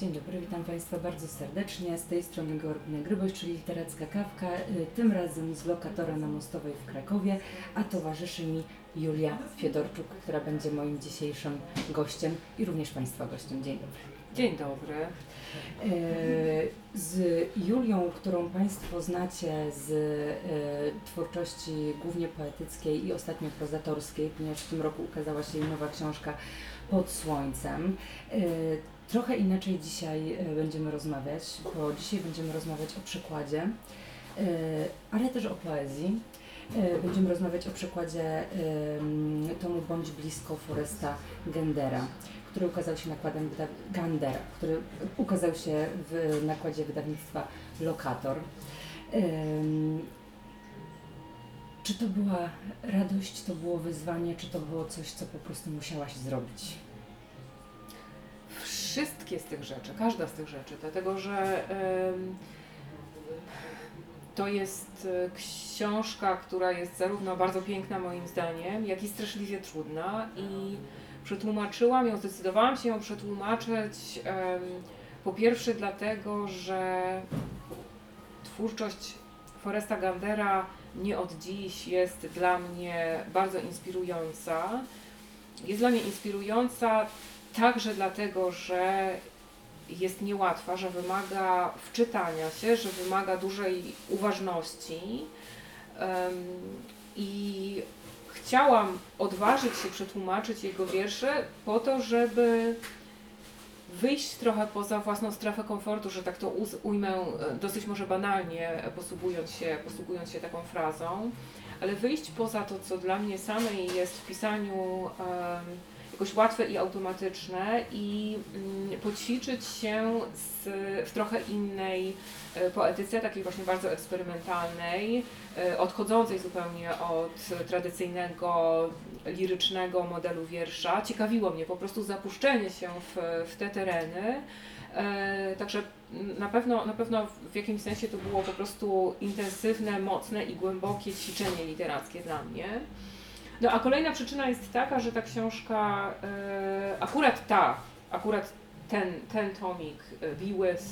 Dzień dobry, witam Państwa bardzo serdecznie. Z tej strony Gorbina Gryboś, czyli Literacka Kawka, y, tym razem z lokatora na Mostowej w Krakowie, a towarzyszy mi Julia Fiedorczuk, która będzie moim dzisiejszym gościem i również Państwa gościem. Dzień dobry. Dzień dobry. Y, Z Julią, którą Państwo znacie z y, twórczości głównie poetyckiej i ostatnio prozatorskiej, ponieważ w tym roku ukazała się jej nowa książka Pod Słońcem. Trochę inaczej dzisiaj y, będziemy rozmawiać, bo dzisiaj będziemy rozmawiać o przekładzie, y, ale też o poezji. Y, Będziemy rozmawiać o przekładzie ym, tomu Bądź blisko Foresta Gendera który ukazał się nakładem Gandera, który ukazał się w nakładzie wydawnictwa Lokator. Czy to była radość, to było wyzwanie, czy to było coś, co po prostu musiałaś zrobić? Wszystkie z tych rzeczy, każda z tych rzeczy, dlatego że to jest e, książka, która jest zarówno bardzo piękna moim zdaniem, jak i straszliwie trudna i przetłumaczyłam ją, zdecydowałam się ją przetłumaczyć po pierwsze dlatego, że twórczość Foresta Gandera nie od dziś jest dla mnie bardzo inspirująca. Jest dla mnie inspirująca Także dlatego, że jest niełatwa, że wymaga wczytania się, że wymaga dużej uważności. I chciałam odważyć się przetłumaczyć jego wiersze po to, żeby wyjść trochę poza własną strefę komfortu, że tak to ujmę e, dosyć może banalnie, posługując się, posługując się taką frazą, ale wyjść poza to, co dla mnie samej jest w pisaniu em, jakoś łatwe i automatyczne i mm, poćwiczyć się z, w trochę innej e, poetyce, takiej właśnie bardzo eksperymentalnej, e, odchodzącej zupełnie od tradycyjnego, lirycznego modelu wiersza. Ciekawiło mnie po prostu zapuszczenie się w, w te tereny. E, Także na pewno, na pewno w jakimś sensie to było po prostu intensywne, mocne i głębokie ćwiczenie literackie dla mnie. No a kolejna przyczyna jest taka, że ta książka, e, akurat ta, akurat ten, ten tomik e, Be With,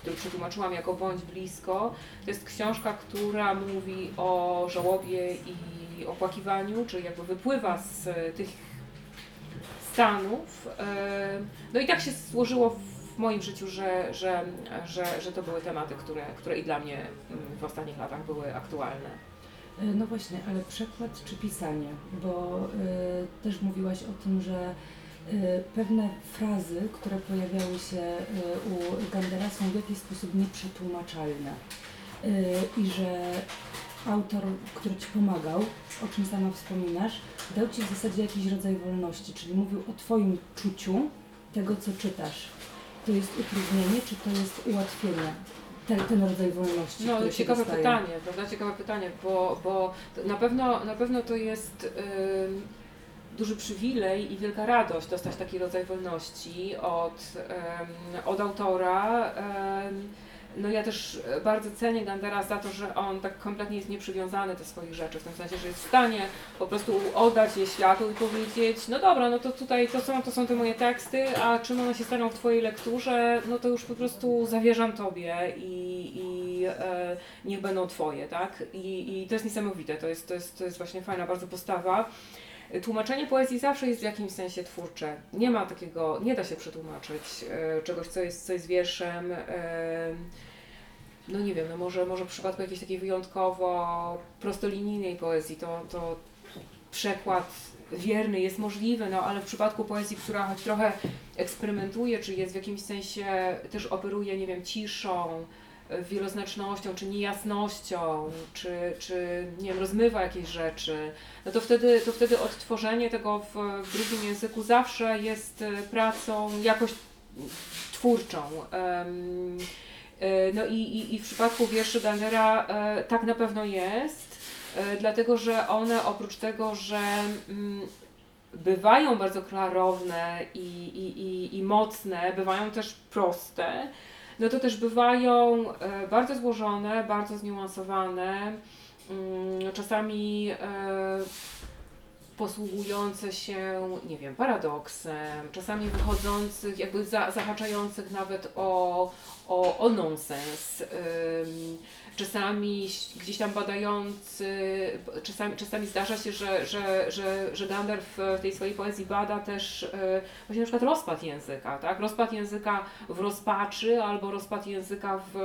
który przetłumaczyłam jako Bądź Blisko, to jest książka, która mówi o żałobie i opłakiwaniu, czyli jakby wypływa z e, tych stanów. No i tak się złożyło w moim życiu, że, że, że, że to były tematy, które, które i dla mnie mm, w ostatnich latach były aktualne. E, No właśnie, ale przekład czy pisanie? Bo y, też mówiłaś o tym, że y, pewne frazy, które pojawiały się y, u Gandera są w jakiś sposób nieprzetłumaczalne. Y, I że autor, który Ci pomagał, o czym sama wspominasz, dał Ci w zasadzie jakiś rodzaj wolności, czyli mówił o Twoim czuciu tego, co czytasz. To jest utrudnienie, czy to jest ułatwienie? Ten, ten rodzaj wolności, No, ciekawe dostaje. pytanie, prawda? Ciekawe pytanie, bo, bo na, pewno, na pewno to jest ym, duży przywilej i wielka radość dostać taki rodzaj wolności od, od autora. No ja też bardzo cenię Gandera za to, że on tak kompletnie jest nieprzywiązany do swoich rzeczy, w tym sensie, że jest w stanie po prostu oddać je światu i powiedzieć, no dobra, no to tutaj to są, to są te moje teksty, a czym one się staną w Twojej lekturze, no to już po prostu zawierzam Tobie i, i e, niech będą Twoje, tak? I, I to jest niesamowite, to jest, to, jest, to jest właśnie fajna bardzo postawa. Tłumaczenie poezji zawsze jest w jakimś sensie twórcze. Nie ma takiego, nie da się przetłumaczyć e, czegoś, co jest, co jest wierszem. No nie wiem, no może, może w przypadku jakiejś takiej wyjątkowo prostolinijnej poezji to, to przekład wierny jest możliwy, no ale w przypadku poezji, która choć trochę eksperymentuje, czy jest w jakimś sensie też operuje, nie wiem, ciszą, wieloznacznością, czy niejasnością, czy, czy nie wiem, rozmywa jakieś rzeczy, no to wtedy, to wtedy odtworzenie tego w, w drugim języku zawsze jest e, pracą jakoś twórczą. E, no i, i, i w przypadku wierszy Gandera e, tak na pewno jest, e, dlatego że one oprócz tego, że mm, bywają bardzo klarowne i, i, i, i mocne, bywają też proste, no to też bywają e, bardzo złożone, bardzo zniuansowane, mm, czasami e, posługujące się, nie wiem, paradoksem, czasami wychodzących, jakby za, zahaczających nawet o, o, o nonsens. Czasami gdzieś tam badający, czasami, czasami zdarza się, że, że, że, że w tej swojej poezji bada też yy, właśnie na przykład rozpad języka, tak? Rozpad języka w rozpaczy albo rozpad języka w,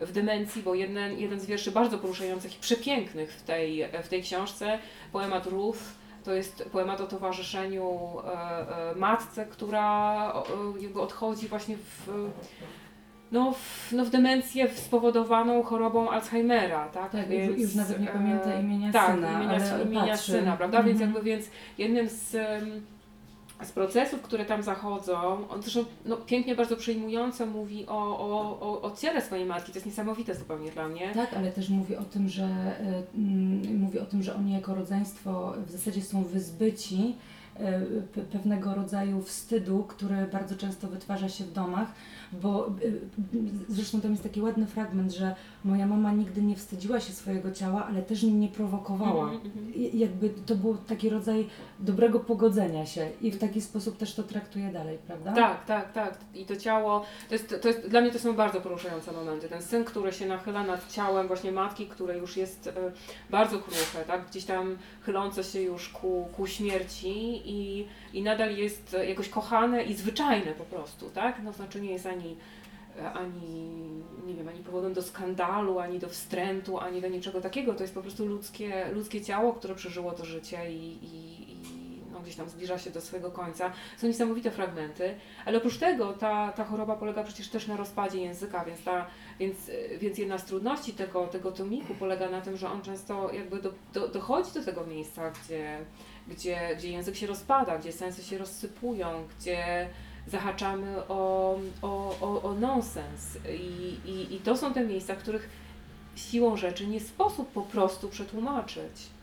w demencji, bo jeden, jeden z wierszy bardzo poruszających i przepięknych w tej, w tej książce, poemat Ruth, to jest poemat o towarzyszeniu e, e, matce, która e, jakby odchodzi właśnie w, no, w, no, w demencję spowodowaną chorobą Alzheimera, tak? Tak, więc, już nawet nie pamięta imienia tak, syna, imienia, ale imienia patrzy. syna, prawda? Więc Mhm. jakby więc jednym z, z procesów, które tam zachodzą, on zresztą no, pięknie, bardzo przejmująco mówi o, o, o, o ciele swojej matki, to jest niesamowite zupełnie dla mnie. Tak, ale też mówi o tym, że mm, mówi o tym, że oni jako rodzeństwo w zasadzie są wyzbyci pe- pewnego rodzaju wstydu, który bardzo często wytwarza się w domach, bo e, zresztą tam jest taki ładny fragment, że moja mama nigdy nie wstydziła się swojego ciała, ale też mnie nie prowokowała. Mhm, mhm. I jakby to był taki rodzaj dobrego pogodzenia się i w taki sposób też to traktuje dalej, prawda? Tak, tak, tak. I to ciało, to jest, to jest, dla mnie to są bardzo poruszające momenty. Ten syn, który się nachyla nad ciałem właśnie matki, które już jest e, bardzo kruche, tak? gdzieś tam chylące się już ku, ku śmierci i, i nadal jest jakoś kochane i zwyczajne po prostu, tak? No znaczy nie jest ani, ani, nie wiem, ani powodem do skandalu, ani do wstrętu, ani do niczego takiego. To jest po prostu ludzkie, ludzkie ciało, które przeżyło to życie i, i, gdzieś tam zbliża się do swojego końca. Są niesamowite fragmenty, ale oprócz tego ta, ta choroba polega przecież też na rozpadzie języka, więc, ta, więc, y, więc jedna z trudności tego, tego tomiku polega na tym, że on często jakby do, do, dochodzi do tego miejsca, gdzie, gdzie, gdzie język się rozpada, gdzie sensy się rozsypują, gdzie zahaczamy o, o, o, o nonsens. I, i, I to są te miejsca, których siłą rzeczy nie sposób po prostu przetłumaczyć.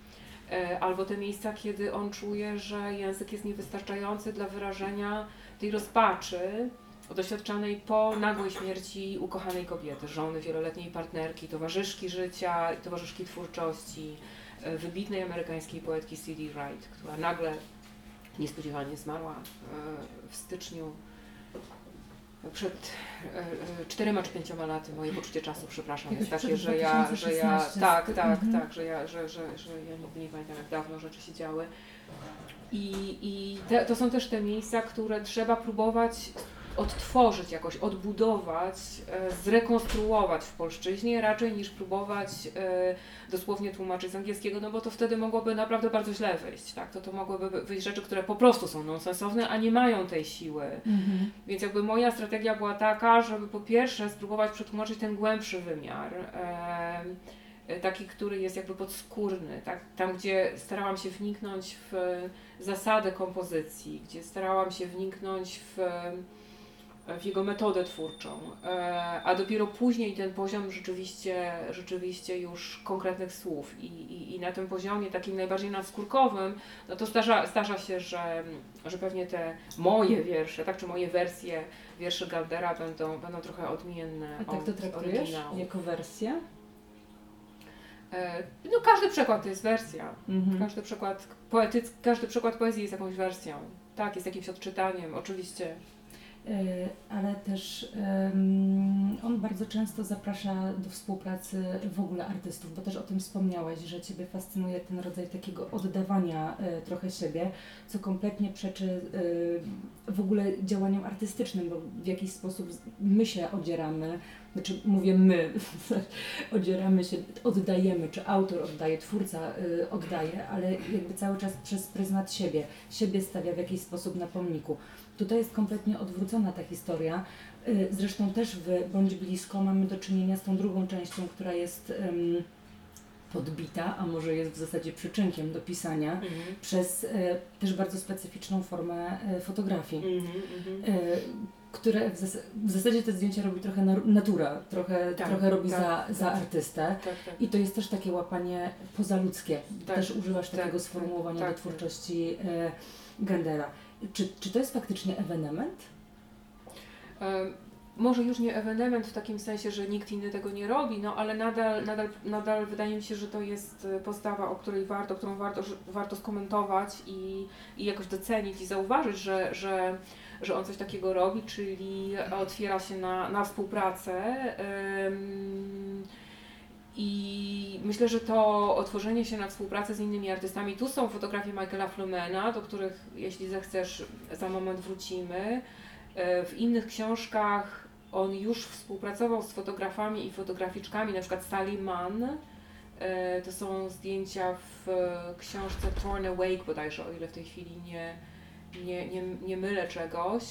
E, Albo te miejsca, kiedy on czuje, że język jest niewystarczający dla wyrażenia tej rozpaczy doświadczanej po nagłej śmierci ukochanej kobiety, żony, wieloletniej partnerki, towarzyszki życia, towarzyszki twórczości, e, wybitnej amerykańskiej poetki C.D. Wright, która nagle niespodziewanie zmarła e, w styczniu przed e, e, czterema czy pięcioma laty. Moje poczucie czasu, przepraszam, jest takie, że ja, że ja, 2016 tak, tak, Mhm. tak, że ja, że, że, że ja nigdy nie pamiętam, jak dawno rzeczy się działy. I, i te, to są też te miejsca, które trzeba próbować odtworzyć jakoś, odbudować, e, zrekonstruować w polszczyźnie, raczej niż próbować e, dosłownie tłumaczyć z angielskiego, no bo to wtedy mogłoby naprawdę bardzo źle wyjść, tak? To, to mogłyby wyjść rzeczy, które po prostu są nonsensowne, a nie mają tej siły. Mhm. Więc jakby moja strategia była taka, żeby po pierwsze spróbować przetłumaczyć ten głębszy wymiar, taki, który jest jakby podskórny, tak? tam gdzie starałam się wniknąć w zasadę kompozycji, gdzie starałam się wniknąć w, w jego metodę twórczą, e, a dopiero później ten poziom rzeczywiście, rzeczywiście już konkretnych słów I, i, i na tym poziomie takim najbardziej nadskórkowym, no to zdarza, zdarza się, że, że pewnie te moje wiersze, tak, czy moje wersje wierszy Galdera będą, będą trochę odmienne A tak od to traktujesz? oryginału. Jako wersję? E, No każdy przekład to jest wersja. Mhm. Każdy przykład, poetyc, każdy przykład poezji jest jakąś wersją. Tak, jest jakimś odczytaniem, oczywiście. E, ale też on bardzo często zaprasza do współpracy w ogóle artystów, bo też o tym wspomniałeś, że Ciebie fascynuje ten rodzaj takiego oddawania e, trochę siebie, co kompletnie przeczy e, w ogóle działaniom artystycznym, bo w jakiś sposób my się odzieramy, znaczy mówię my, odzieramy się, oddajemy, czy autor oddaje, twórca oddaje, ale jakby cały czas przez pryzmat siebie, siebie stawia w jakiś sposób na pomniku. Tutaj jest kompletnie odwrócona ta historia. Y, Zresztą też w Bądź Blisko mamy do czynienia z tą drugą częścią, która jest podbita, a może jest w zasadzie przyczynkiem do pisania przez e, też bardzo specyficzną formę e, fotografii, Mhm, mhm. e, które w, zas- w zasadzie te zdjęcia robi trochę na- natura, trochę, Tak, trochę robi tak, za, za tak. artystę. Tak, tak. I to jest też takie łapanie pozaludzkie. Tak, też używasz tak, takiego tak, sformułowania tak. do twórczości e, Gendera. Czy, czy to jest faktycznie ewenement? Em, może już nie ewenement w takim sensie, że nikt inny tego nie robi, no ale nadal, nadal, nadal wydaje mi się, że to jest e, postawa, o której warto, którą warto, warto skomentować i, i jakoś docenić i zauważyć, że, że, że on coś takiego robi, czyli otwiera się na, na współpracę. I myślę, że to otworzenie się na współpracę z innymi artystami, tu są fotografie Michaela Flumena, do których jeśli zechcesz za moment wrócimy. E, W innych książkach on już współpracował z fotografami i fotograficzkami, na przykład Sally Mann. E, To są zdjęcia w e, książce Torn Awake bodajże, o ile w tej chwili nie, nie, nie, nie mylę czegoś.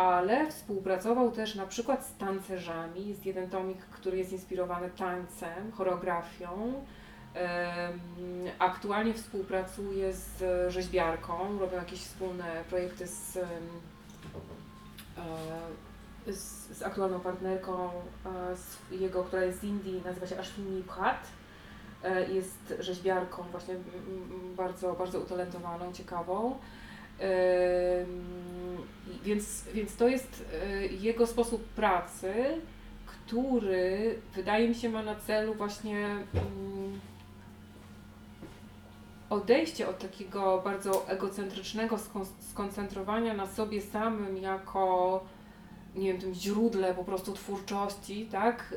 Ale współpracował też na przykład z tancerzami. Jest jeden tomik, który jest inspirowany tańcem, choreografią. Aktualnie współpracuje z rzeźbiarką, robią jakieś wspólne projekty z, e, z, z aktualną partnerką z jego, która jest z Indii, nazywa się Ashwini Bhatt. E, Jest rzeźbiarką właśnie bardzo, bardzo utalentowaną, ciekawą. Więc, więc to jest e, jego sposób pracy, który wydaje mi się ma na celu właśnie mm, odejście od takiego bardzo egocentrycznego skon- skoncentrowania na sobie samym jako nie wiem, tym źródle po prostu twórczości, tak?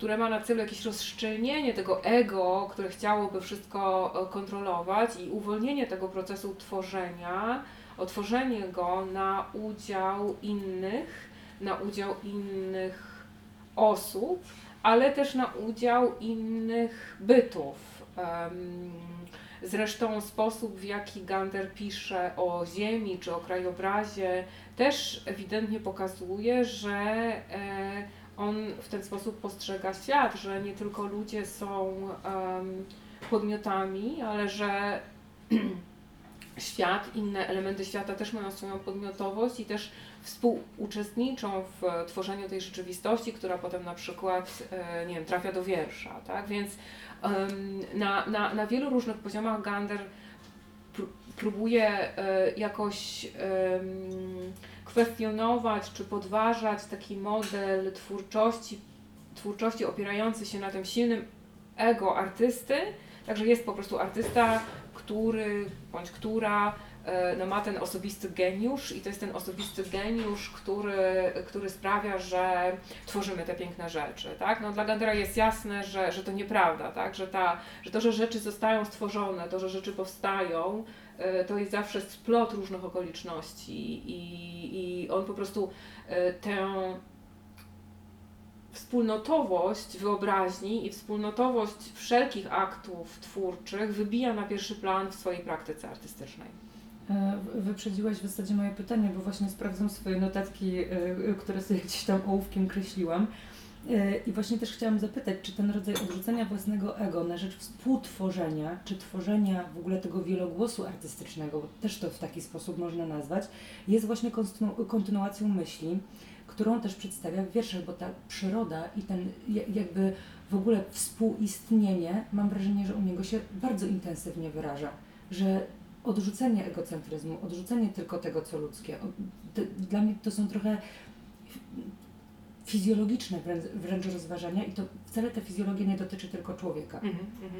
Które ma na celu jakieś rozszczelnienie tego ego, które chciałoby wszystko e, kontrolować i uwolnienie tego procesu tworzenia, otworzenie go na udział innych, na udział innych osób, ale też na udział innych bytów. Zresztą sposób, w jaki Gander pisze o ziemi czy o krajobrazie, też ewidentnie pokazuje, że e, on w ten sposób postrzega świat, że nie tylko ludzie są em, podmiotami, ale że świat, inne elementy świata też mają swoją podmiotowość i też współuczestniczą w tworzeniu tej rzeczywistości, która potem na przykład e, nie wiem, trafia do wiersza. Tak? Więc na, na, na wielu różnych poziomach Gander pró- próbuje e, jakoś kwestionować czy podważać taki model twórczości, twórczości opierający się na tym silnym ego artysty. Także jest po prostu artysta, który bądź która e, no, ma ten osobisty geniusz i to jest ten osobisty geniusz, który, który sprawia, że tworzymy te piękne rzeczy. Tak? No, dla Gandera jest jasne, że, że to nieprawda, tak? że, ta, że to, że rzeczy zostają stworzone, to, że rzeczy powstają, to jest zawsze splot różnych okoliczności i, i on po prostu e, tę wspólnotowość wyobraźni i wspólnotowość wszelkich aktów twórczych wybija na pierwszy plan w swojej praktyce artystycznej. E, Wyprzedziłaś w zasadzie moje pytanie, bo właśnie sprawdzam swoje notatki, e, które sobie gdzieś tam ołówkiem kreśliłam. E, I właśnie też chciałam zapytać, czy ten rodzaj odrzucenia własnego ego na rzecz współtworzenia, czy tworzenia w ogóle tego wielogłosu artystycznego, też to w taki sposób można nazwać, jest właśnie kontynu- kontynuacją myśli, którą też przedstawia w wierszach, bo ta przyroda i ten ja- jakby w ogóle współistnienie, mam wrażenie, że u niego się bardzo intensywnie wyraża, że odrzucenie egocentryzmu, odrzucenie tylko tego, co ludzkie. Dla mnie to są trochę fizjologiczne wręcz, wręcz rozważania i to wcale ta fizjologia nie dotyczy tylko człowieka,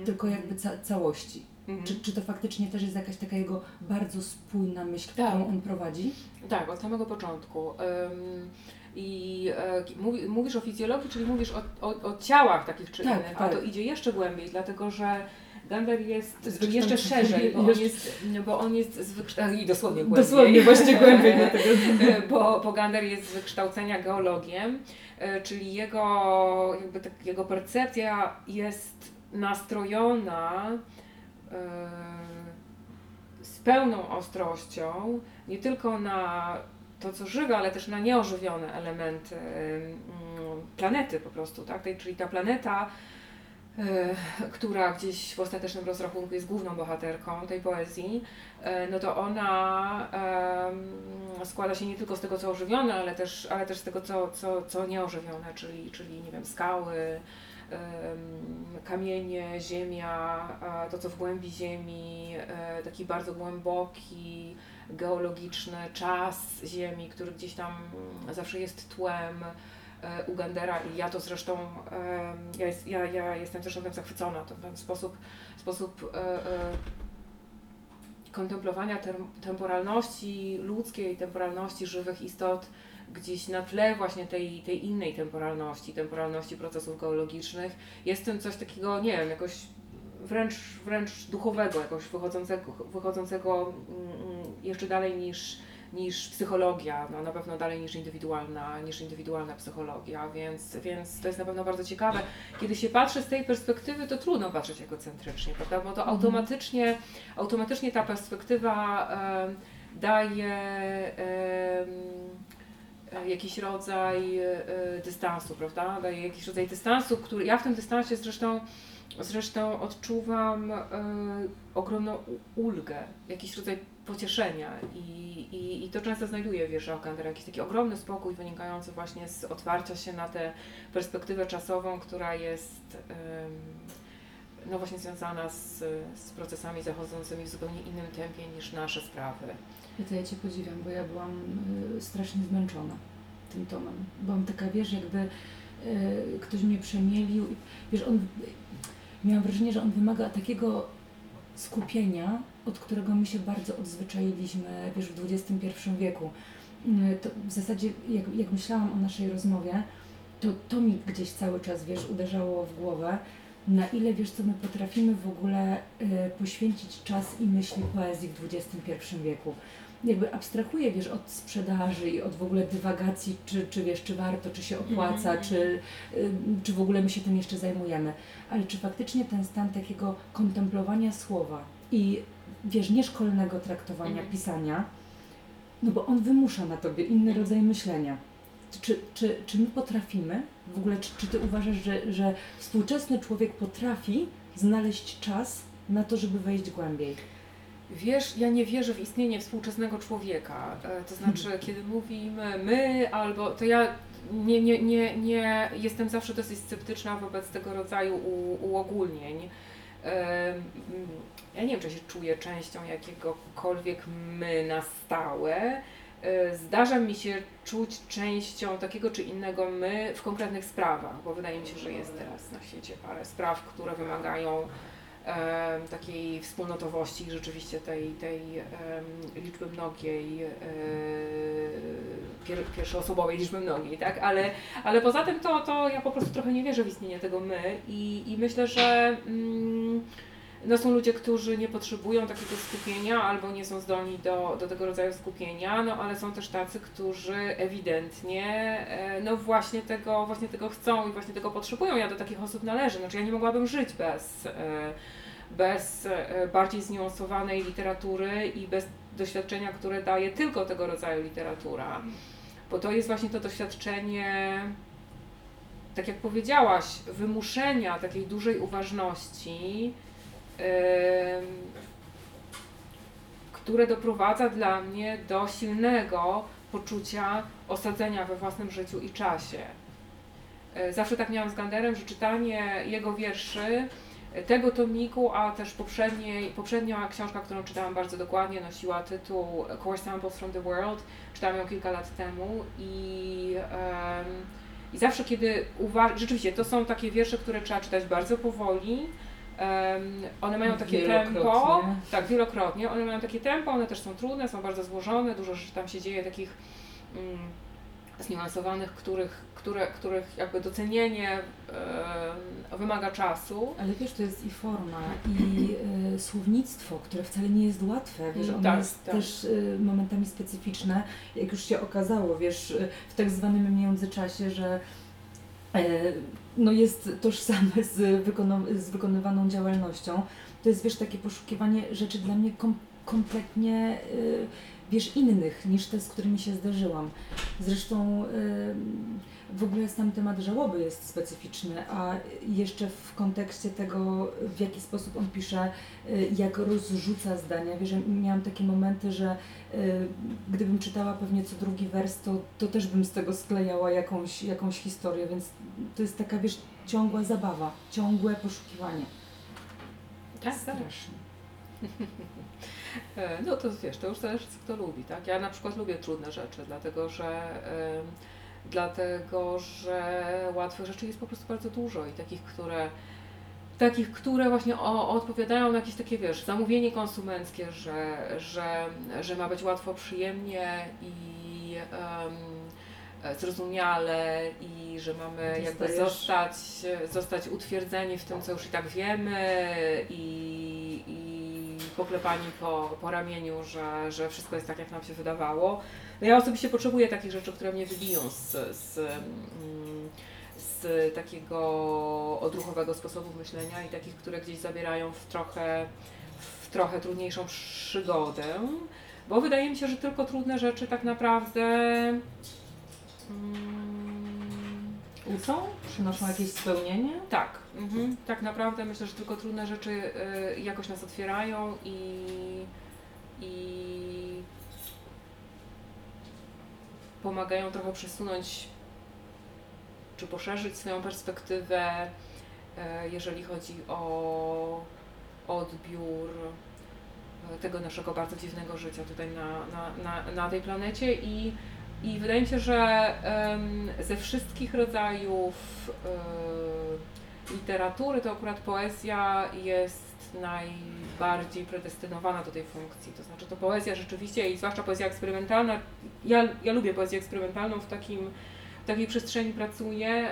tylko jakby ca całości. Mhm. Czy, czy to faktycznie też jest jakaś taka jego bardzo spójna myśl, Tak. którą on prowadzi? Tak, od samego początku. Ym, I e, mówi- mówisz o fizjologii, czyli mówisz o, o, o ciałach takich czy Tak, innych, a tak. to idzie jeszcze głębiej, dlatego że Gander jest Zresztą- jeszcze szerzej, bo on jest, bo on jest z wykształcenia, dosłownie głębiej. Dosłownie, właśnie głębiej dlatego. E, bo, bo Gander jest z wykształcenia geologiem, e, czyli jego, jakby tak, jego percepcja jest nastrojona e, z pełną ostrością nie tylko na to, co żywe, ale też na nieożywione elementy mm, planety po prostu, tak? Czyli ta planeta, która gdzieś w ostatecznym rozrachunku jest główną bohaterką tej poezji, e, no to ona składa się nie tylko z tego, co ożywione, ale też, ale też z tego, co, co, co nieożywione, czyli, czyli nie wiem, skały, kamienie, ziemia, to co w głębi ziemi, e, taki bardzo głęboki, geologiczny czas ziemi, który gdzieś tam zawsze jest tłem e, Ugandera i ja to zresztą, ja, jest, ja, ja jestem zresztą tym zachwycona, ten, ten sposób, sposób e, kontemplowania temporalności ludzkiej, temporalności żywych istot, gdzieś na tle właśnie tej, tej innej temporalności, temporalności procesów geologicznych, jest tym coś takiego, nie wiem, jakoś wręcz, wręcz duchowego, jakoś wychodzącego, wychodzącego mm, jeszcze dalej niż, niż psychologia, no na pewno dalej niż indywidualna, niż indywidualna psychologia, więc, więc to jest na pewno bardzo ciekawe. Kiedy się patrzy z tej perspektywy, to trudno patrzeć egocentrycznie, prawda, bo to mhm. automatycznie, automatycznie ta perspektywa daje jakiś rodzaj e, dystansu, prawda? Daje jakiś rodzaj dystansu, który ja w tym dystansie zresztą, zresztą odczuwam e, ogromną ulgę, jakiś rodzaj pocieszenia i, i, i to często znajduję w wierszach Kandera, jakiś taki ogromny spokój wynikający właśnie z otwarcia się na tę perspektywę czasową, która jest no właśnie związana z, z procesami zachodzącymi w zupełnie innym tempie niż nasze sprawy. I to ja Cię podziwiam, bo ja byłam y, strasznie zmęczona tym tomem. Byłam taka, wiesz, jakby y, ktoś mnie przemielił. Wiesz, on, miałam wrażenie, że on wymaga takiego skupienia, od którego my się bardzo odzwyczailiśmy, wiesz, w XXI wieku. Y, to w zasadzie, jak, jak myślałam o naszej rozmowie, to to mi gdzieś cały czas, wiesz, uderzało w głowę, na ile, wiesz co, my potrafimy w ogóle y, poświęcić czas i myśli poezji w XXI wieku jakby abstrahuję, wiesz, od sprzedaży i od w ogóle dywagacji, czy, czy wiesz, czy warto, czy się opłaca, mm. czy, y, czy w ogóle my się tym jeszcze zajmujemy. Ale czy faktycznie ten stan takiego kontemplowania słowa i wiesz, nieszkolnego traktowania mm. pisania, no bo on wymusza na tobie inny rodzaj myślenia. Czy, czy, czy my potrafimy, w ogóle, czy, czy ty uważasz, że, że współczesny człowiek potrafi znaleźć czas na to, żeby wejść głębiej? Wiesz, ja nie wierzę w istnienie współczesnego człowieka. E, to znaczy, hmm. kiedy mówimy my albo, to ja nie, nie, nie, nie jestem zawsze dosyć sceptyczna wobec tego rodzaju u, uogólnień. Ja nie wiem, czy się czuję częścią jakiegokolwiek my na stałe. E, zdarza mi się czuć częścią takiego czy innego my w konkretnych sprawach, bo wydaje mi się, że jest teraz na świecie parę spraw, które wymagają takiej wspólnotowości rzeczywiście tej, tej liczby mnogiej, e, pier, pierwszoosobowej liczby mnogiej, tak? Ale, ale poza tym to, to ja po prostu trochę nie wierzę w istnienie tego my i, i myślę, że mm, no są ludzie, którzy nie potrzebują takiego skupienia albo nie są zdolni do, do tego rodzaju skupienia, no ale są też tacy, którzy ewidentnie e, no właśnie tego, właśnie tego chcą i właśnie tego potrzebują. Ja do takich osób należę. Znaczy ja nie mogłabym żyć bez, e, bez e, bardziej zniuansowanej literatury i bez doświadczenia, które daje tylko tego rodzaju literatura. Bo to jest właśnie to doświadczenie, tak jak powiedziałaś, wymuszenia takiej dużej uważności które doprowadza dla mnie do silnego poczucia osadzenia we własnym życiu i czasie. E, zawsze tak miałam z Ganderem, że czytanie jego wierszy, e, tego tomiku, a też poprzedniej, poprzednia książka, którą czytałam bardzo dokładnie, nosiła tytuł Core Samples from the World. Czytałam ją kilka lat temu i, um, i zawsze kiedy uważam, rzeczywiście to są takie wiersze, które trzeba czytać bardzo powoli, Um, one mają takie tempo, tak, wielokrotnie. One mają takie tempo, one też są trudne, są bardzo złożone, dużo rzeczy tam się dzieje takich mm, zniuansowanych, których, które, których jakby docenienie wymaga czasu. Ale wiesz, to jest i forma, i e, słownictwo, które wcale nie jest łatwe, wiesz, ono tak, jest tak. też e, momentami specyficzne, jak już się okazało, wiesz, w tak zwanym międzyczasie, że E, no jest tożsame z, z wykonywaną działalnością. To jest, wiesz, takie poszukiwanie rzeczy dla mnie kom- kompletnie, e, wiesz, innych niż te, z którymi się zdarzyłam. Zresztą w ogóle sam temat żałoby jest specyficzny, a jeszcze w kontekście tego, w jaki sposób on pisze, jak rozrzuca zdania. Wiesz, że miałam takie momenty, że gdybym czytała pewnie co drugi wers, to, to też bym z tego sklejała jakąś, jakąś historię, więc to jest taka, wiesz, ciągła zabawa, ciągłe poszukiwanie. Tak, tak. E, no to wiesz, to już zależy kto lubi, tak? Ja na przykład lubię trudne rzeczy, dlatego że dlatego że łatwych rzeczy jest po prostu bardzo dużo i takich, które takich, które właśnie o, odpowiadają na jakieś takie, wiesz, zamówienie konsumenckie, że, że, że ma być łatwo, przyjemnie i um, zrozumiale i że mamy jakby zostać, zostać utwierdzeni w tym, co już i tak wiemy i poklepani po, po ramieniu, że, że wszystko jest tak, jak nam się wydawało. No ja osobiście potrzebuję takich rzeczy, które mnie wybiją z, z, mm, z takiego odruchowego sposobu myślenia i takich, które gdzieś zabierają w trochę, w trochę trudniejszą przygodę, bo wydaje mi się, że tylko trudne rzeczy tak naprawdę mm, uczą, przynoszą jakieś spełnienie. Tak, mhm, tak naprawdę myślę, że tylko trudne rzeczy y, jakoś nas otwierają i, i pomagają trochę przesunąć czy poszerzyć swoją perspektywę, e, jeżeli chodzi o odbiór e, tego naszego bardzo dziwnego życia tutaj na, na, na, na tej planecie. I, i wydaje mi się, że ze wszystkich rodzajów e, literatury to akurat poezja jest najbardziej predestynowana do tej funkcji. To znaczy to poezja rzeczywiście i zwłaszcza poezja eksperymentalna, ja, ja lubię poezję eksperymentalną, w, takim, w takiej przestrzeni pracuję,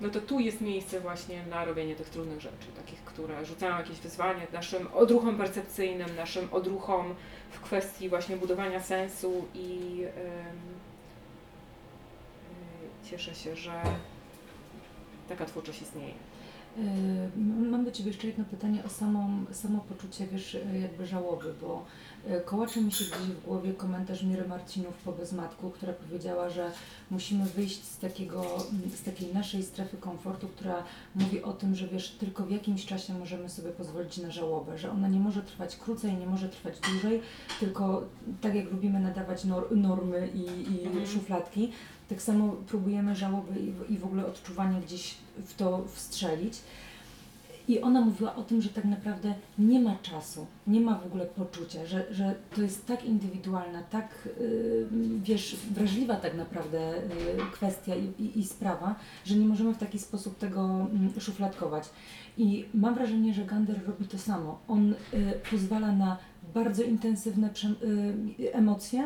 no to tu jest miejsce właśnie na robienie tych trudnych rzeczy, takich, które rzucają jakieś wyzwanie naszym odruchom percepcyjnym, naszym odruchom w kwestii właśnie budowania sensu i yy, cieszę się, że taka twórczość istnieje. Yy, mam do Ciebie jeszcze jedno pytanie o samą, samo poczucie, wiesz, jakby żałoby, bo yy, kołacze mi się gdzieś w głowie komentarz Miry Marcinów po Bezmatku, która powiedziała, że musimy wyjść z, takiego, z takiej naszej strefy komfortu, która mówi o tym, że wiesz, tylko w jakimś czasie możemy sobie pozwolić na żałobę, że ona nie może trwać krócej, nie może trwać dłużej, tylko tak jak lubimy nadawać nor normy i, i mhm. szufladki, tak samo próbujemy żałoby i, w ogóle odczuwanie gdzieś w to wstrzelić. I ona mówiła o tym, że tak naprawdę nie ma czasu, nie ma w ogóle poczucia, że, że to jest tak indywidualna, tak yy, wiesz, wrażliwa tak naprawdę yy, kwestia i, i, i, sprawa, że nie możemy w taki sposób tego yy, szufladkować. I mam wrażenie, że Gander robi to samo. On y, pozwala na bardzo intensywne y, emocje,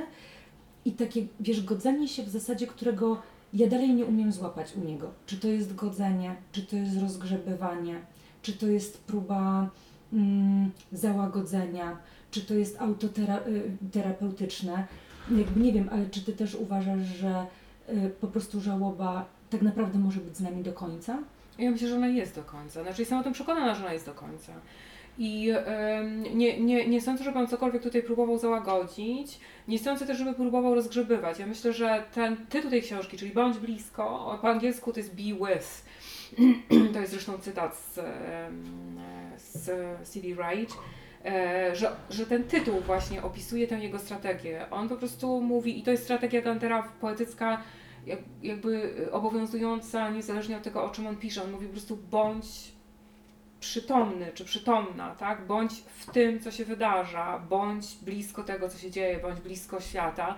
i takie, wiesz, godzenie się w zasadzie, którego ja dalej nie umiem złapać u niego. Czy to jest godzenie, czy to jest rozgrzebywanie, czy to jest próba mm, załagodzenia, czy to jest autoterapeutyczne. Y, Jakby nie wiem, ale czy ty też uważasz, że y, po prostu żałoba tak naprawdę może być z nami do końca? Ja myślę, że ona jest do końca. Znaczy jestem o tym przekonana, że ona jest do końca. I nie, nie, nie sądzę, żeby on cokolwiek tutaj próbował załagodzić. Nie sądzę też, żeby próbował rozgrzebywać. Ja myślę, że ten tytuł tej książki, czyli Bądź blisko, po angielsku to jest Be With. to jest zresztą cytat z, z C.D. Wright. E, że, że ten tytuł właśnie opisuje tę jego strategię. On po prostu mówi, i to jest strategia Gantera poetycka, jakby obowiązująca niezależnie od tego, o czym on pisze. On mówi po prostu bądź przytomny czy przytomna, tak? Bądź w tym, co się wydarza, bądź blisko tego, co się dzieje, bądź blisko świata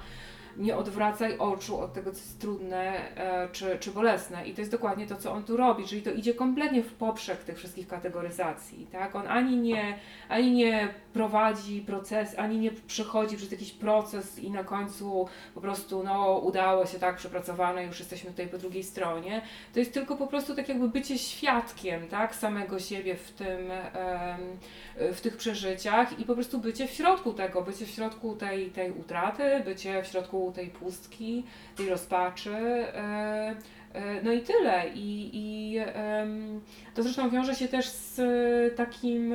nie odwracaj oczu od tego, co jest trudne e, czy, czy bolesne. I to jest dokładnie to, co on tu robi, czyli to idzie kompletnie w poprzek tych wszystkich kategoryzacji. Tak? On ani nie, ani nie prowadzi proces, ani nie przechodzi przez jakiś proces i na końcu po prostu no, udało się tak przepracowane, już jesteśmy tutaj po drugiej stronie. To jest tylko po prostu tak jakby bycie świadkiem tak? samego siebie w tym, w tych przeżyciach i po prostu bycie w środku tego, bycie w środku tej, tej utraty, bycie w środku tej pustki, tej rozpaczy. E, e, no i tyle. I, i to zresztą wiąże się też z takim,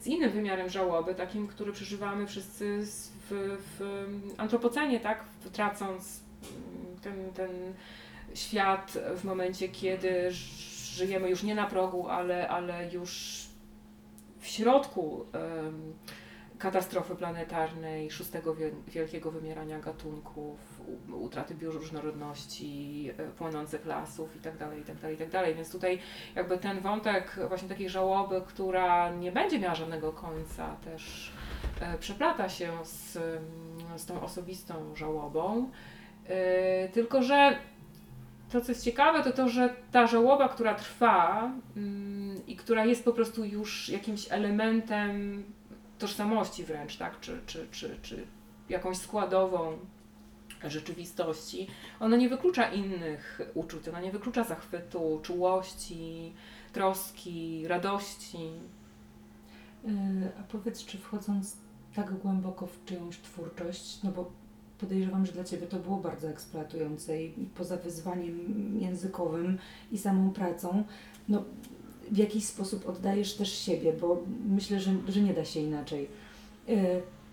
z innym wymiarem żałoby, takim, który przeżywamy wszyscy w, w antropocenie, tak? Tracąc ten, ten świat w momencie, kiedy żyjemy już nie na progu, ale, ale już w środku katastrofy planetarnej, szóstego wielkiego wymierania gatunków, utraty bioróżnorodności, e, płonących lasów itd., itd., itd. Więc tutaj jakby ten wątek właśnie takiej żałoby, która nie będzie miała żadnego końca, też e, przeplata się z, z tą osobistą żałobą. E, tylko, że to, co jest ciekawe, to to, że ta żałoba, która trwa mm, i która jest po prostu już jakimś elementem tożsamości wręcz, tak? czy, czy, czy, czy jakąś składową rzeczywistości, ona nie wyklucza innych uczuć, ona nie wyklucza zachwytu, czułości, troski, radości. Yy, a powiedz, czy wchodząc tak głęboko w czyjąś twórczość, no bo podejrzewam, że dla Ciebie to było bardzo eksploatujące i poza wyzwaniem językowym i samą pracą, no w jakiś sposób oddajesz też siebie, bo myślę, że, że nie da się inaczej.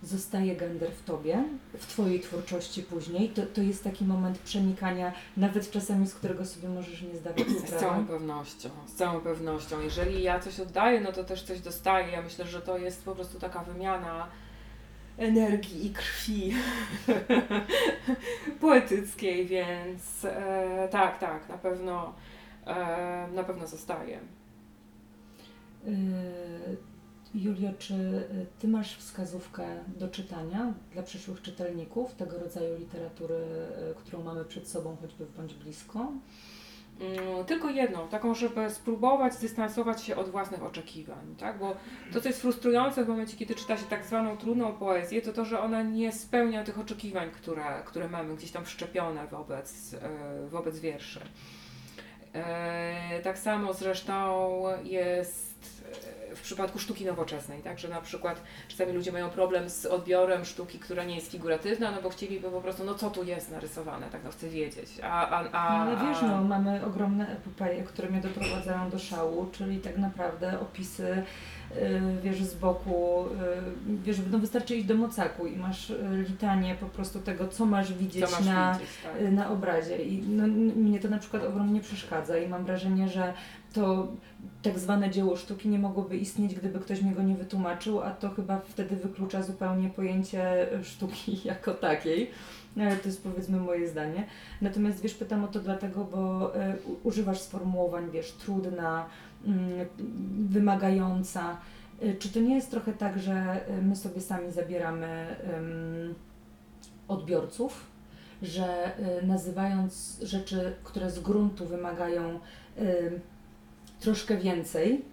Zostaje gender w tobie, w twojej twórczości później, to, to jest taki moment przenikania, nawet czasami z którego sobie możesz nie zdawać sprawy. Z całą pewnością, z całą pewnością. Jeżeli ja coś oddaję, no to też coś dostaję. Ja myślę, że to jest po prostu taka wymiana energii i krwi poetyckiej, więc e, tak, tak, na pewno, e, na pewno zostaje. Yy Julio, czy y, Ty masz wskazówkę do czytania dla przyszłych czytelników tego rodzaju literatury, y, którą mamy przed sobą, choćby bądź blisko? Mm, tylko jedną, taką, żeby spróbować zdystansować się od własnych oczekiwań, tak? Bo to, co jest frustrujące w momencie, kiedy czyta się tak zwaną trudną poezję, to to, że ona nie spełnia tych oczekiwań, które, które mamy gdzieś tam wszczepione wobec, e, wobec wierszy. Tak samo zresztą jest w przypadku sztuki nowoczesnej, tak, że na przykład czasami ludzie mają problem z odbiorem sztuki, która nie jest figuratywna, no bo chcieliby po prostu, no co tu jest narysowane, tak no chcę wiedzieć. A, a, a, no, ale wiesz, no mamy ogromne epopeje, które mnie doprowadzają do szału, czyli tak naprawdę opisy wiesz, z boku, y, wiesz, no wystarczy iść do mocaku i masz y, litanie po prostu tego, co masz widzieć, co masz na, widzieć, tak. na obrazie. I no, mnie to na przykład ogromnie przeszkadza i mam wrażenie, że to tak zwane dzieło sztuki nie mogłoby istnieć, gdyby ktoś mi go nie wytłumaczył, a to chyba wtedy wyklucza zupełnie pojęcie sztuki jako takiej. Ale to jest powiedzmy moje zdanie. Natomiast wiesz, pytam o to dlatego, bo y, używasz sformułowań, wiesz, trudna, wymagająca. Y, czy to nie jest trochę tak, że y, my sobie sami zabieramy odbiorców, że y, nazywając rzeczy, które z gruntu wymagają troszkę więcej,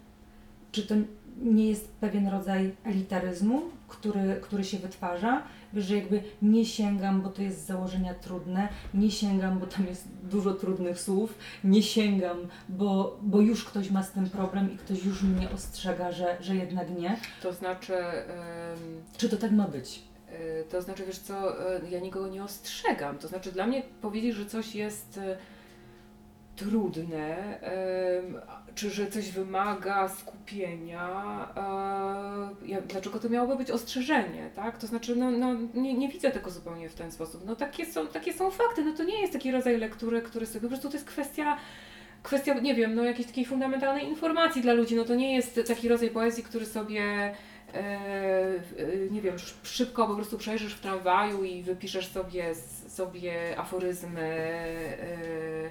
czy to nie jest pewien rodzaj elitaryzmu, który, który się wytwarza że jakby nie sięgam, bo to jest z założenia trudne, nie sięgam, bo tam jest dużo trudnych słów, nie sięgam, bo, bo już ktoś ma z tym problem i ktoś już mnie ostrzega, że, że jednak nie. To znaczy... Czy to tak ma być? Y, to znaczy, wiesz co, y, ja nikogo nie ostrzegam. To znaczy, dla mnie powiedzieć, że coś jest y, trudne, czy że coś wymaga skupienia, e, dlaczego to miałoby być ostrzeżenie, tak? To znaczy, no, no nie, nie widzę tego zupełnie w ten sposób. No takie są, takie są fakty, no to nie jest taki rodzaj lektury, który sobie, po prostu to jest kwestia kwestia, nie wiem, no jakiejś takiej fundamentalnej informacji dla ludzi, no to nie jest taki rodzaj poezji, który sobie E, nie wiem, szybko po prostu przejrzysz w tramwaju i wypiszesz sobie, sobie aforyzmy, e,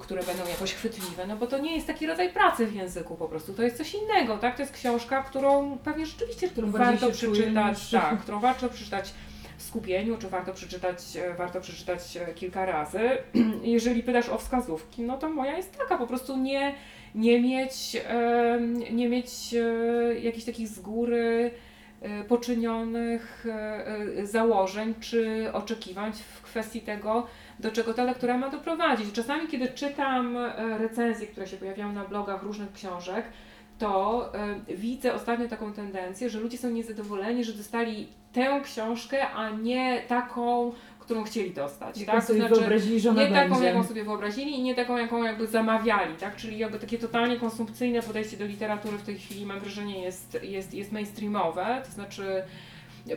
które będą jakoś chwytliwe, no bo to nie jest taki rodzaj pracy w języku po prostu, to jest coś innego, tak? To jest książka, którą pewnie rzeczywiście którą warto przeczytać, tak, którą warto przeczytać w skupieniu, czy warto przeczytać, warto przeczytać kilka razy. Jeżeli pytasz o wskazówki, no to moja jest taka, po prostu nie nie mieć, nie mieć e, jakichś takich z góry e, poczynionych e, założeń czy oczekiwań w kwestii tego, do czego ta lektura ma doprowadzić. Czasami, kiedy czytam recenzje, które się pojawiają na blogach różnych książek, to widzę ostatnio taką tendencję, że ludzie są niezadowoleni, że dostali tę książkę, a nie taką, którą chcieli dostać. tak? sobie to znaczy, wyobrazili, że ona Nie będzie. taką, jaką sobie wyobrazili i nie taką, jaką jakby zamawiali, tak? Czyli jakby takie totalnie konsumpcyjne podejście do literatury w tej chwili mam wrażenie jest, jest, jest mainstreamowe, to znaczy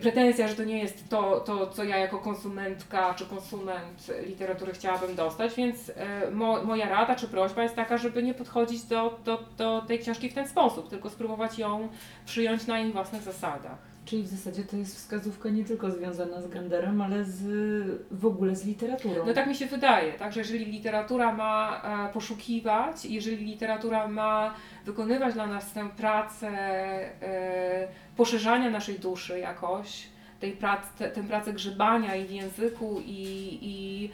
pretensja, że to nie jest to, to, co ja jako konsumentka czy konsument literatury chciałabym dostać, więc e, mo, moja rada czy prośba jest taka, żeby nie podchodzić do, do, do tej książki w ten sposób, tylko spróbować ją przyjąć na jej własnych zasadach. Czyli w zasadzie to jest wskazówka nie tylko związana z Ganderem, ale z, w ogóle z literaturą. No tak mi się wydaje, tak, że jeżeli literatura ma e, poszukiwać, jeżeli literatura ma wykonywać dla nas tę pracę e, poszerzania naszej duszy jakoś, tej prac, te, tę pracę grzebania i w języku, i, i,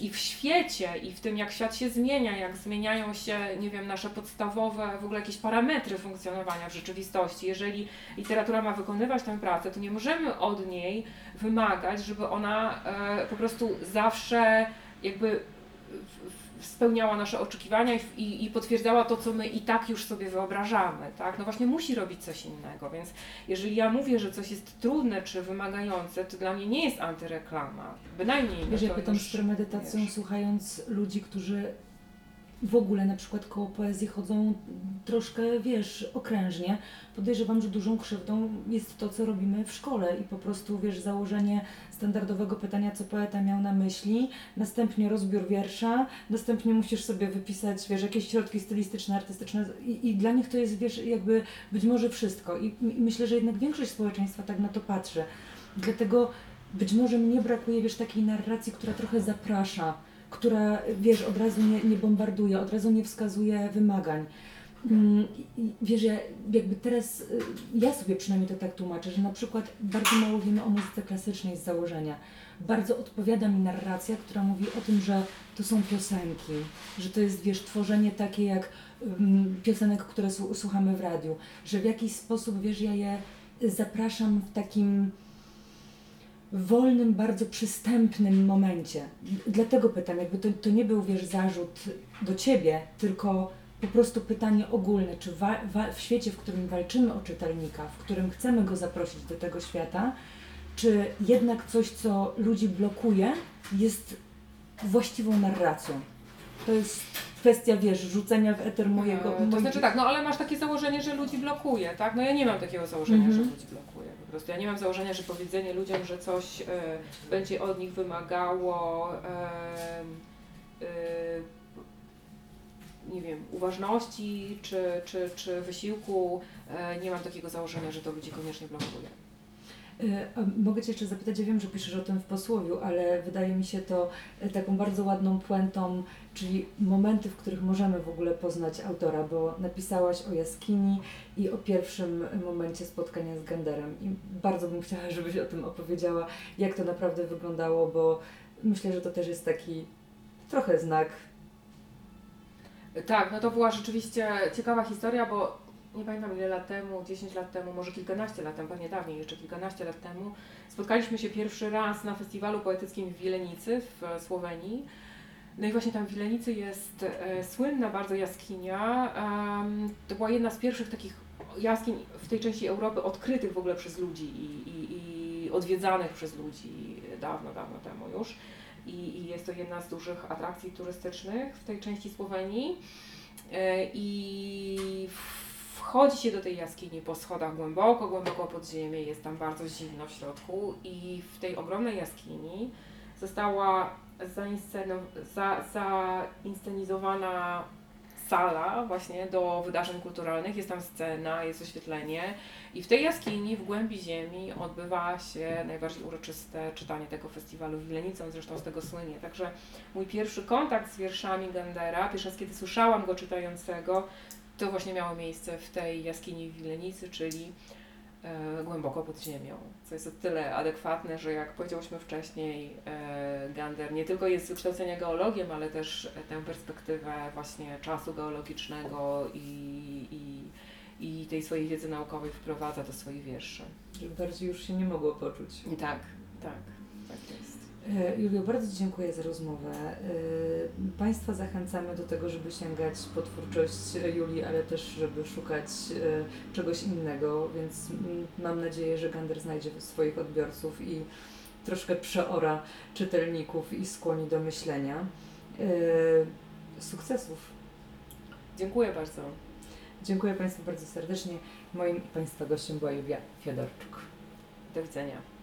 i w świecie, i w tym, jak świat się zmienia, jak zmieniają się, nie wiem, nasze podstawowe w ogóle jakieś parametry funkcjonowania w rzeczywistości. Jeżeli literatura ma wykonywać tę pracę, to nie możemy od niej wymagać, żeby ona e, po prostu zawsze jakby w- spełniała nasze oczekiwania i, i, i potwierdzała to, co my i tak już sobie wyobrażamy, tak? No właśnie musi robić coś innego, więc jeżeli ja mówię, że coś jest trudne czy wymagające, to dla mnie nie jest antyreklama, bynajmniej. Wiesz, ja pytam z premedytacją, wiesz. słuchając ludzi, którzy w ogóle na przykład koło poezji chodzą troszkę, wiesz, okrężnie. Podejrzewam, że dużą krzywdą jest to, co robimy w szkole i po prostu, wiesz, założenie standardowego pytania, co poeta miał na myśli, następnie rozbiór wiersza, następnie musisz sobie wypisać, wiesz, jakieś środki stylistyczne, artystyczne i, i dla nich to jest, wiesz, jakby być może wszystko. I, I myślę, że jednak większość społeczeństwa tak na to patrzy. Dlatego być może mnie brakuje, wiesz, takiej narracji, która trochę zaprasza, która, wiesz, od razu nie, nie bombarduje, od razu nie wskazuje wymagań. Mm, Wiesz, ja jakby teraz, y, ja sobie przynajmniej to tak tłumaczę, że na przykład bardzo mało wiemy o muzyce klasycznej z założenia. Bardzo odpowiada mi narracja, która mówi o tym, że to są piosenki, że to jest, wiesz, tworzenie takie jak piosenek, które słu- słuchamy w radiu, że w jakiś sposób, wiesz, ja je zapraszam w takim wolnym, bardzo przystępnym momencie. Dlatego pytam, jakby to, to nie był, wiesz, zarzut do Ciebie, tylko po prostu pytanie ogólne, czy wa, wa, w świecie, w którym walczymy o czytelnika, w którym chcemy go zaprosić do tego świata, czy jednak coś, co ludzi blokuje, jest właściwą narracją? To jest kwestia, wiesz, rzucenia w eter mojego... E, To znaczy tak, no ale masz takie założenie, że ludzi blokuje, tak? No ja nie mam takiego założenia, Mhm. że ludzi blokuje prostu. Ja nie mam założenia, że powiedzenie ludziom, że coś e, będzie od nich wymagało e, e, nie wiem, uważności czy, czy, czy wysiłku. Nie mam takiego założenia, że to ludzi koniecznie blokuje. Y, Mogę Cię jeszcze zapytać, ja wiem, że piszesz o tym w posłowiu, ale wydaje mi się to y, taką bardzo ładną puentą, czyli momenty, w których możemy w ogóle poznać autora, bo napisałaś o jaskini i o pierwszym momencie spotkania z Genderem i bardzo bym chciała, żebyś o tym opowiedziała, jak to naprawdę wyglądało, bo myślę, że to też jest taki trochę znak. Tak, no to była rzeczywiście ciekawa historia, bo nie pamiętam ile lat temu, 10 lat temu, może kilkanaście lat temu, pewnie dawniej, jeszcze kilkanaście lat temu, spotkaliśmy się pierwszy raz na festiwalu poetyckim w Wilenicy w Słowenii. No i właśnie tam w Wilenicy jest e, słynna bardzo jaskinia. em, to była jedna z pierwszych takich jaskiń w tej części Europy odkrytych w ogóle przez ludzi i, i, i odwiedzanych przez ludzi dawno, dawno temu już. I, I jest to jedna z dużych atrakcji turystycznych w tej części Słowenii. E, I wchodzi się do tej jaskini po schodach głęboko, głęboko pod ziemię, jest tam bardzo zimno w środku i w tej ogromnej jaskini została zainsceno- za, zainscenizowana sala właśnie do wydarzeń kulturalnych, jest tam scena, jest oświetlenie i w tej jaskini w głębi ziemi odbywa się najbardziej uroczyste czytanie tego festiwalu w Wilenicą, zresztą z tego słynie. Także mój pierwszy kontakt z wierszami Gandera, pierwszy raz kiedy słyszałam go czytającego, to właśnie miało miejsce w tej jaskini w Wilenicy, czyli głęboko pod ziemią, co jest o tyle adekwatne, że jak powiedziałyśmy wcześniej, e, Gander nie tylko jest z wykształcenia geologiem, ale też tę perspektywę właśnie czasu geologicznego i, i, i tej swojej wiedzy naukowej wprowadza do swoich wierszy. Żeby bardziej już się nie mogło poczuć. I tak, tak. E, Julio, bardzo dziękuję za rozmowę. E, Państwa zachęcamy do tego, żeby sięgać po twórczość e, Julii, ale też, żeby szukać e, czegoś innego, więc mam nadzieję, że Gander znajdzie swoich odbiorców i troszkę przeora czytelników i skłoni do myślenia. E, Sukcesów! Dziękuję bardzo. Dziękuję Państwu bardzo serdecznie. Moim Państwa gościem była Julia Fiodorczuk. Do widzenia.